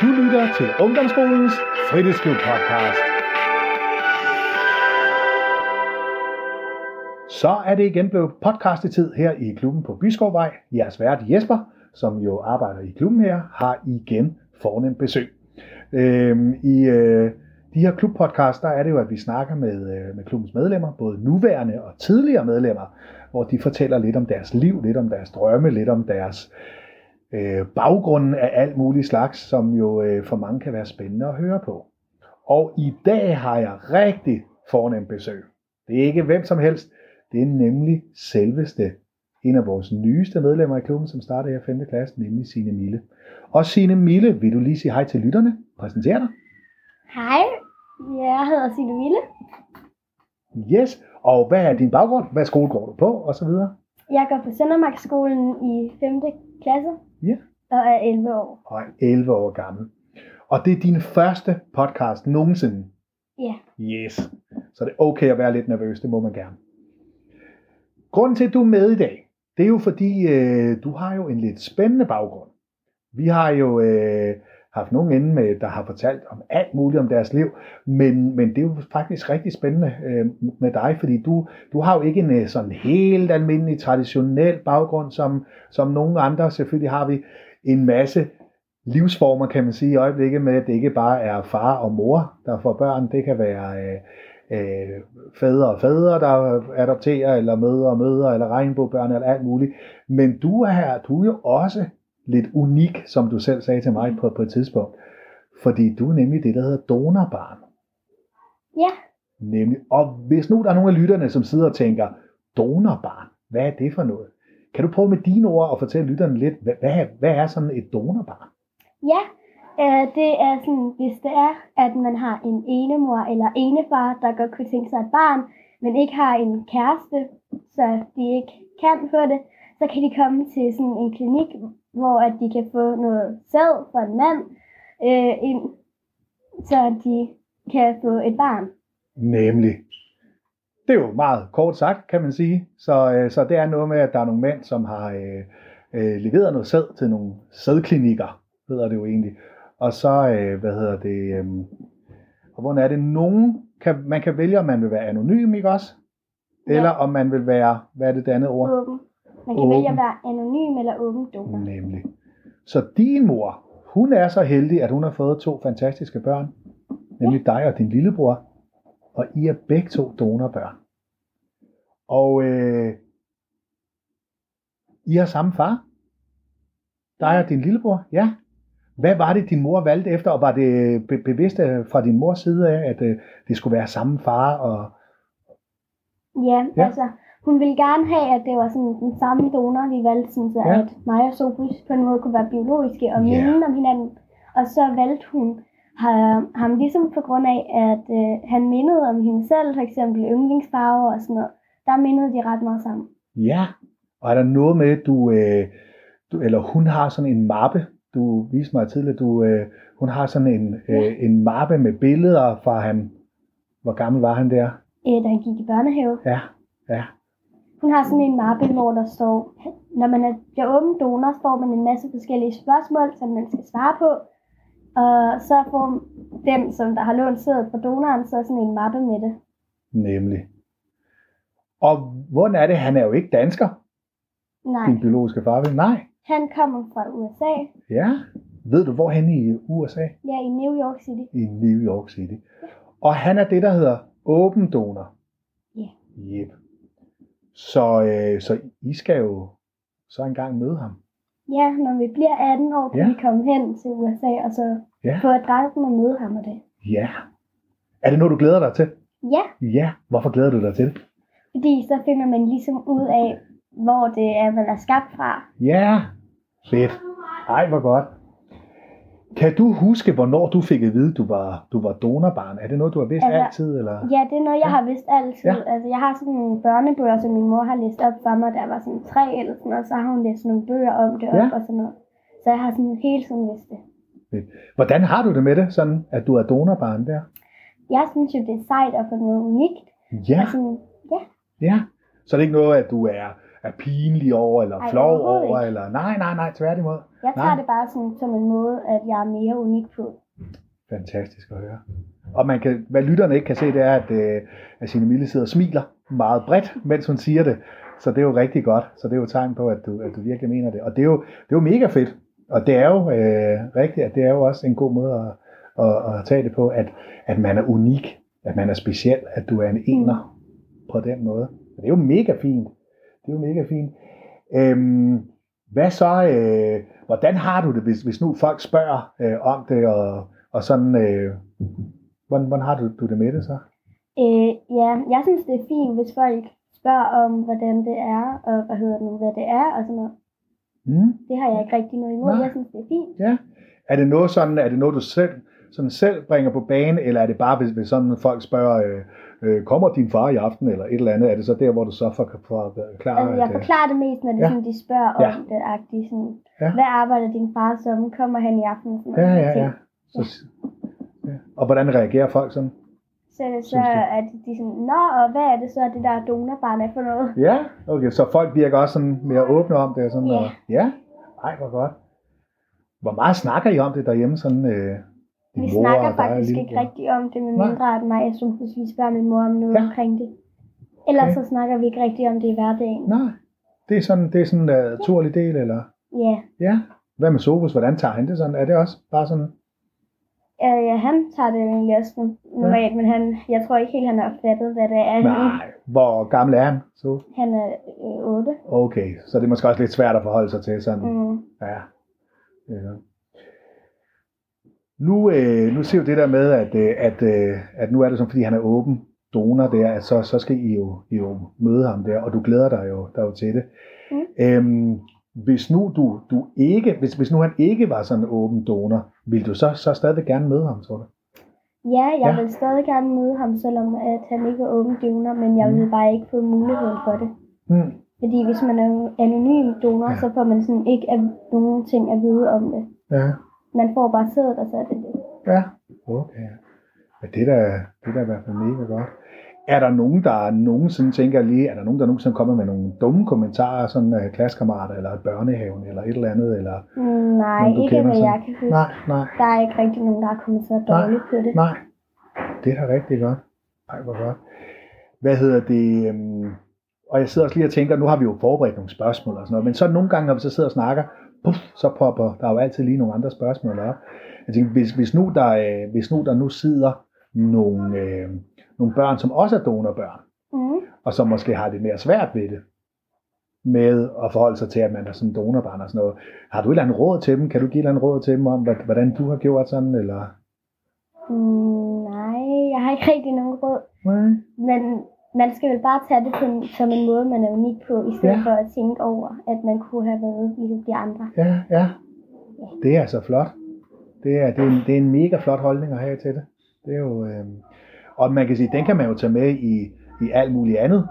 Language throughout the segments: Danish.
Du lytter til Ungdomsskolens Fritidsklub podcast. Så er det igen blevet podcastetid her i klubben på Byskovvej. Jeres vært Jesper, som jo arbejder i klubben her, har igen fornem besøg. Øhm, I øh, de her klubpodcast, der er det jo, at vi snakker med, øh, med klubbens medlemmer, både nuværende og tidligere medlemmer, hvor de fortæller lidt om deres liv, lidt om deres drømme, lidt om deres øh, baggrunden af alt muligt slags, som jo øh, for mange kan være spændende at høre på. Og i dag har jeg rigtig fornemt besøg. Det er ikke hvem som helst, det er nemlig selveste en af vores nyeste medlemmer i klubben, som starter her 5. klasse, nemlig Signe Mille. Og Signe Mille, vil du lige sige hej til lytterne? Præsentere dig. Hej, jeg hedder Signe Mille. Yes, og hvad er din baggrund? Hvad skole går du på? Og så videre. Jeg går på Søndermarksskolen i 5. klasse Ja. og er 11 år. Og er 11 år gammel. Og det er din første podcast nogensinde. Ja, Yes. Så det er okay at være lidt nervøs, det må man gerne. Grunden til, at du er med i dag, det er jo fordi, øh, du har jo en lidt spændende baggrund. Vi har jo øh, haft nogen inde med, der har fortalt om alt muligt om deres liv, men, men det er jo faktisk rigtig spændende øh, med dig, fordi du, du har jo ikke en øh, sådan helt almindelig traditionel baggrund, som, som nogle andre. Selvfølgelig har vi en masse livsformer, kan man sige, i øjeblikket med, at det ikke bare er far og mor, der får børn. Det kan være øh, øh, fædre og fædre, der adopterer, eller mødre og mødre, eller regnbuebørn, eller alt muligt. Men du er her, du er jo også lidt unik, som du selv sagde til mig på, på et tidspunkt. Fordi du er nemlig det, der hedder donorbarn. ja, Nemlig. Og hvis nu der er nogle af lytterne, som sidder og tænker, donorbarn, hvad er det for noget? Kan du prøve med dine ord at fortælle lytterne lidt, hvad, hvad, er- hvad er sådan et donorbarn? ja. Øh, det er sådan, hvis det er, at man har en enemor eller enefar, der godt kunne tænke sig et barn, men ikke har en kæreste, så de ikke kan få det, så kan de komme til sådan en klinik, hvor at de kan få noget sæd fra en mand, øh, ind, så de kan få et barn. Nemlig. Det er jo meget kort sagt, kan man sige. Så, øh, så det er noget med, at der er nogle mænd, som har øh, øh, leveret noget sæd til nogle sædklinikker, hedder det jo egentlig. Og så, øh, hvad hedder det, øh, og hvordan er det, nogen kan, man kan vælge, om man vil være anonym, ikke også? Ja. Eller om man vil være, hvad er det, det andet ord? Åben. Man kan Åben. vælge at være anonym eller åben donor. Nemlig. Så din mor, hun er så heldig, at hun har fået to fantastiske børn. Nemlig dig og din lillebror. Og I er begge to donorbørn. Og øh, I har samme far. Dig og din lillebror, ja. Hvad var det, din mor valgte efter, og var det be- bevidst øh, fra din mors side af, at øh, det skulle være samme far? Og... Ja, Ja. ja, altså, hun ville gerne have, at det var sådan den samme donor, vi valgte, sådan, så Ja. ja. at mig og Sofus på en måde kunne være biologiske og Ja. minde om hinanden. Og så valgte hun ha- ham ligesom på grund af, at øh, han mindede om hende selv, for eksempel yndlingsfarver og sådan noget. Der mindede de ret meget sammen. Ja, og er der noget med, du, øh, du eller hun har sådan en mappe, du viste mig tidligere, du, øh, hun har sådan en, øh, en mappe med billeder fra han, hvor gammel var han der? Øh, da han gik i børnehave. Ja, ja, Hun har sådan en mappe, hvor der står, når man er, bliver åben donor, får man en masse forskellige spørgsmål, som man skal svare på. Og så får dem, som der har lånt sædet fra donoren, så sådan en mappe med det. nemlig. Og hvordan er det? Han er jo ikke dansker, Nej, din biologiske far? Nej. han kommer fra USA. Ja. Ved du, hvor han i USA? Ja, i New York City. I New York City. Og han er det, der hedder åben donor. Ja. Yep. Så, øh, så I skal jo så engang møde ham. Ja, når vi bliver 18 år, kan Ja. vi komme hen til USA og så Ja. få adressen og møde ham og det. Ja. Er det noget, du glæder dig til? Ja, Ja. Hvorfor glæder du dig til det? fordi så finder man ligesom ud af, hvor det er, man er skabt fra. Ja. Fedt. Ej, hvor godt. Kan du huske, hvornår du fik at vide, du var, du var donorbarn? Er det noget, du har vidst Altså, altid? Eller? Ja, det er noget, jeg Ja. har vidst altid. Ja. Altså, jeg har sådan nogle børnebøger, som min mor har læst op for mig, da jeg var sådan tre eller sådan noget. Så har hun læst nogle bøger om det Ja. op og sådan noget. Så jeg har sådan hele tiden vidst det. Hvordan har du det med det, sådan at du er donorbarn der? Jeg synes jo, det er sejt at få noget unikt. Ja, Og sådan, ja, ja. Så er det ikke noget, at du er er pinlig over, eller Ej, flov over, ikke. eller nej, nej, nej, tværtimod. Jeg tager Nej. det bare sådan, som en måde, at jeg er mere unik på. Fantastisk at høre. Og man kan, hvad lytterne ikke kan se, det er, at, øh, at Signe Mille sidder og smiler meget bredt, mens hun siger det. Så det er jo rigtig godt. Så det er jo tegn på, at du, at du virkelig mener det. Og det er jo, det er jo mega fedt. Og det er jo øh, rigtigt, at det er jo også en god måde at, at, at tage det på, at, at man er unik, at man er speciel, at du er en ener på den måde. Og det er jo mega fint. Det er jo mega fint. Øhm, hvad så, øh, hvordan har du det, hvis, hvis nu folk spørger øh, om det, og, og sådan, øh, hvordan, hvordan har du, du det med det så? Øh, ja, jeg synes, det er fint, hvis folk spørger om, hvordan det er, og hvad hedder det, hvad det er, og sådan noget. Mm? Det har jeg ikke rigtig noget imod. Nej. Jeg synes, det er fint. Ja. Er det noget sådan, er det noget, du selv, sådan selv bringer på banen, eller er det bare, hvis, hvis sådan folk spørger, øh, øh, kommer din far i aften, eller et eller andet, er det så der, hvor du så får, klar, Altså, jeg øh, forklarer det mest, når det Ja. sådan, de spørger Ja. om det, agtigt, sådan, Ja. hvad arbejder din far som, kommer han i aften? Sådan ja, ja, ja. Så, ja. Og hvordan reagerer folk sådan? Så er det så, at de sådan, nå, og hvad er det så, det der donorbarn er for noget? Ja, okay, så folk virker også sådan mere åbne om det. og Sådan, Ja. Og, ja, ej, hvor godt. Hvor meget snakker I om det derhjemme? Sådan, øh, Vi mor snakker og og faktisk ikke lillebror? rigtig om det, med mindre at mig, jeg synes, hvis vi spørger min mor om noget Ja. ja. omkring det. Ellers Okay. så snakker vi ikke rigtig om det i hverdagen. Nej, det er sådan, det er sådan en uh, naturlig del, eller? Ja. Ja. Hvad med Sofus? Hvordan tager han det sådan? Er det også bare sådan? Ja, ja, han tager det jo egentlig også normalt, men han, jeg tror ikke helt, han har opfattet, hvad det er. Nej. Hvor gammel er han? Så? Han er øh, 8. Okay, så det er måske også lidt svært at forholde sig til sådan. Mm. Ja. ja. Nu, øh, nu ser jo det der med, at, øh, at, øh, at nu er det sådan, fordi han er åben donor der, at så, så skal I jo, I jo møde ham der, og du glæder dig jo, dig jo til det. Mm. Øhm, hvis nu du, du ikke, hvis, hvis nu han ikke var sådan en åben donor, vil du så, så stadig gerne møde ham, tror du? Ja, jeg Ja. vil stadig gerne møde ham, selvom at han ikke er åben donor, men jeg vil bare ikke få muligheden for det. Mm. Fordi hvis man er anonym donor, Ja. så får man sådan ikke nogen ting at vide om det. Ja, Man får bare sædet, og så er det det. ja. Okay. Men det er da, det er da i hvert fald mega godt. Er der nogen, der nogensinde tænker lige, er der nogen, der nogensinde kommer med nogle dumme kommentarer, sådan uh, klassekammerater, eller børnehaven, eller et eller andet, eller Mm, nej, Nogen, ikke kender hvad sådan? jeg kan huske. Nej, nej, Der er ikke rigtig nogen, der er kommet så Nej. dårligt på det. nej. Det er da rigtig godt. Ej, hvor godt. Hvad hedder det? øhm, Og jeg sidder også lige og tænker, nu har vi jo forberedt nogle spørgsmål og sådan noget, men så nogle gange, når vi så sidder og snakker, puff, så popper der er jo altid lige nogle andre spørgsmål op. Jeg tænker, hvis, hvis, nu der, øh, hvis nu der nu sidder nogle, øh, nogle børn, som også er donorbørn, Mm. og som måske har det mere svært ved det, med at forholde sig til, at man er sådan donorbarn og sådan noget. Har du et eller andet råd til dem? Kan du give et eller andet råd til dem om, hvordan du har gjort sådan, eller? Mm, nej, jeg har ikke rigtig nogen råd. Nej. Men man skal vel bare tage det på, en- som en måde, man er unik på, i stedet Ja. for at tænke over, at man kunne have været ligesom de andre. Ja, ja. Det er altså flot. Det er, det, er en, det er en mega flot holdning at have til det. Det er jo, øh, og man kan sige, den kan man jo tage med i, i alt muligt andet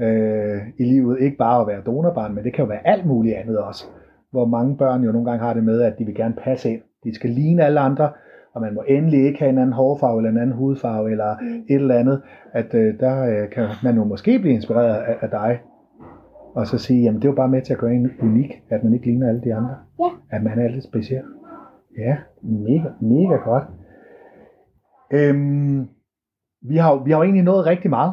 øh, i livet. Ikke bare at være donorbarn, men det kan jo være alt muligt andet også. Hvor mange børn jo nogle gange har det med, at de vil gerne passe ind. De skal ligne alle andre, og man må endelig ikke have en anden hårfarve eller en anden hudfarve eller Mm. et eller andet. At øh, der øh, kan man jo måske blive inspireret af, af dig. Og så sige, jamen det er jo bare med til at gøre en unik, at man ikke ligner alle de andre. Ja. At man er lidt speciel. Ja, mega, mega godt. Øhm, vi, har, vi har jo egentlig nået rigtig meget,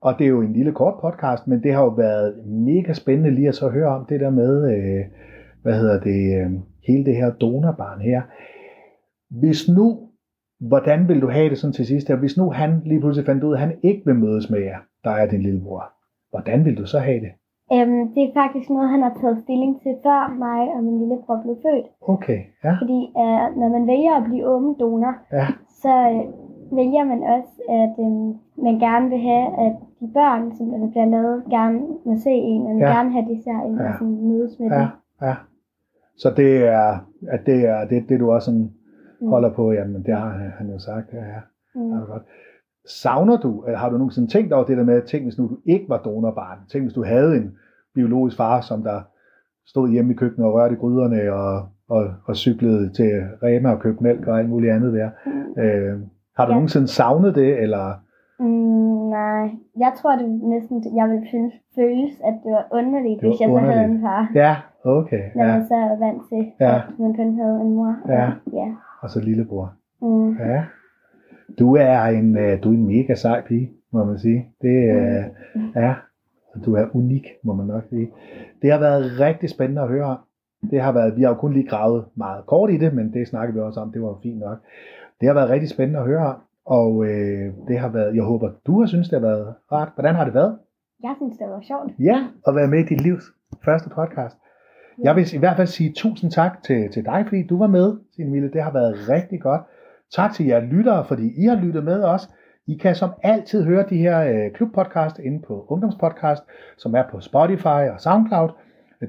og det er jo en lille kort podcast, men det har jo været mega spændende lige at så høre om det der med, øh, hvad hedder det, øh, hele det her donorbarn her. Hvis nu, hvordan vil du have det sådan til sidst her, hvis nu han lige pludselig fandt ud af, at han ikke vil mødes med jer, der er din lillebror, hvordan vil du så have det? Øhm, det er faktisk noget, han har taget stilling til, før mig og min lillebror blev født. Okay, ja, Fordi øh, når man vælger at blive åben donor, ja, så øh, vælger man også, at øh, man gerne vil have, at de børn, som der bliver lavet, gerne må se en, man vil Ja. gerne have, de ser en, Ja. og sådan mødes med ja, dem. ja. Så det er, at det er det, det du også sådan Mm. holder på, jamen det har han jo sagt, ja, ja. Mm. Det er godt. Savner du, eller har du nogensinde tænkt over det der med, tænk hvis nu du ikke var donorbarn, tænk hvis du havde en biologisk far, som der stod hjemme i køkkenet og rørte i gryderne og, og, og cyklede til Rema og købte mælk og alt muligt andet der. Mm. Øh, har du Ja. nogensinde savnet det, eller? Mm, Nej, jeg tror det næsten, jeg ville synes, føles, at det var underligt, Det var hvis jeg så havde en far. Ja, okay. Når Ja. man så er vant til, Ja. at man kun havde en mor. Ja. ja. Og så lillebror. Mm. Ja. Du er en, øh, du er en mega sej pige, må man sige. Det er, ja, du er unik, må man nok sige. Det har været rigtig spændende at høre om. Det har været, vi har jo kun lige gravet meget kort i det, men det snakkede vi også om, det var fint nok. Det har været rigtig spændende at høre om, og øh, det har været, jeg håber, du har synes det har været rart. Hvordan har det været? Jeg synes, det var sjovt. Ja, at være med i dit livs første podcast. Jeg vil i hvert fald sige tusind tak til, til dig, fordi du var med, Signe Mille. Det har været rigtig godt. Tak til jer lyttere, fordi I har lyttet med os. I kan som altid høre de her øh, klubpodcast inde på Ungdomspodcast, som er på Spotify og SoundCloud.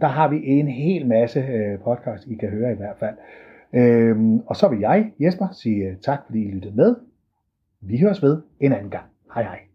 Der har vi en hel masse øh, podcast, I kan høre i hvert fald. Øhm, og så vil jeg, Jesper, sige øh, tak, fordi I lyttede med. Vi høres ved en anden gang. Hej hej.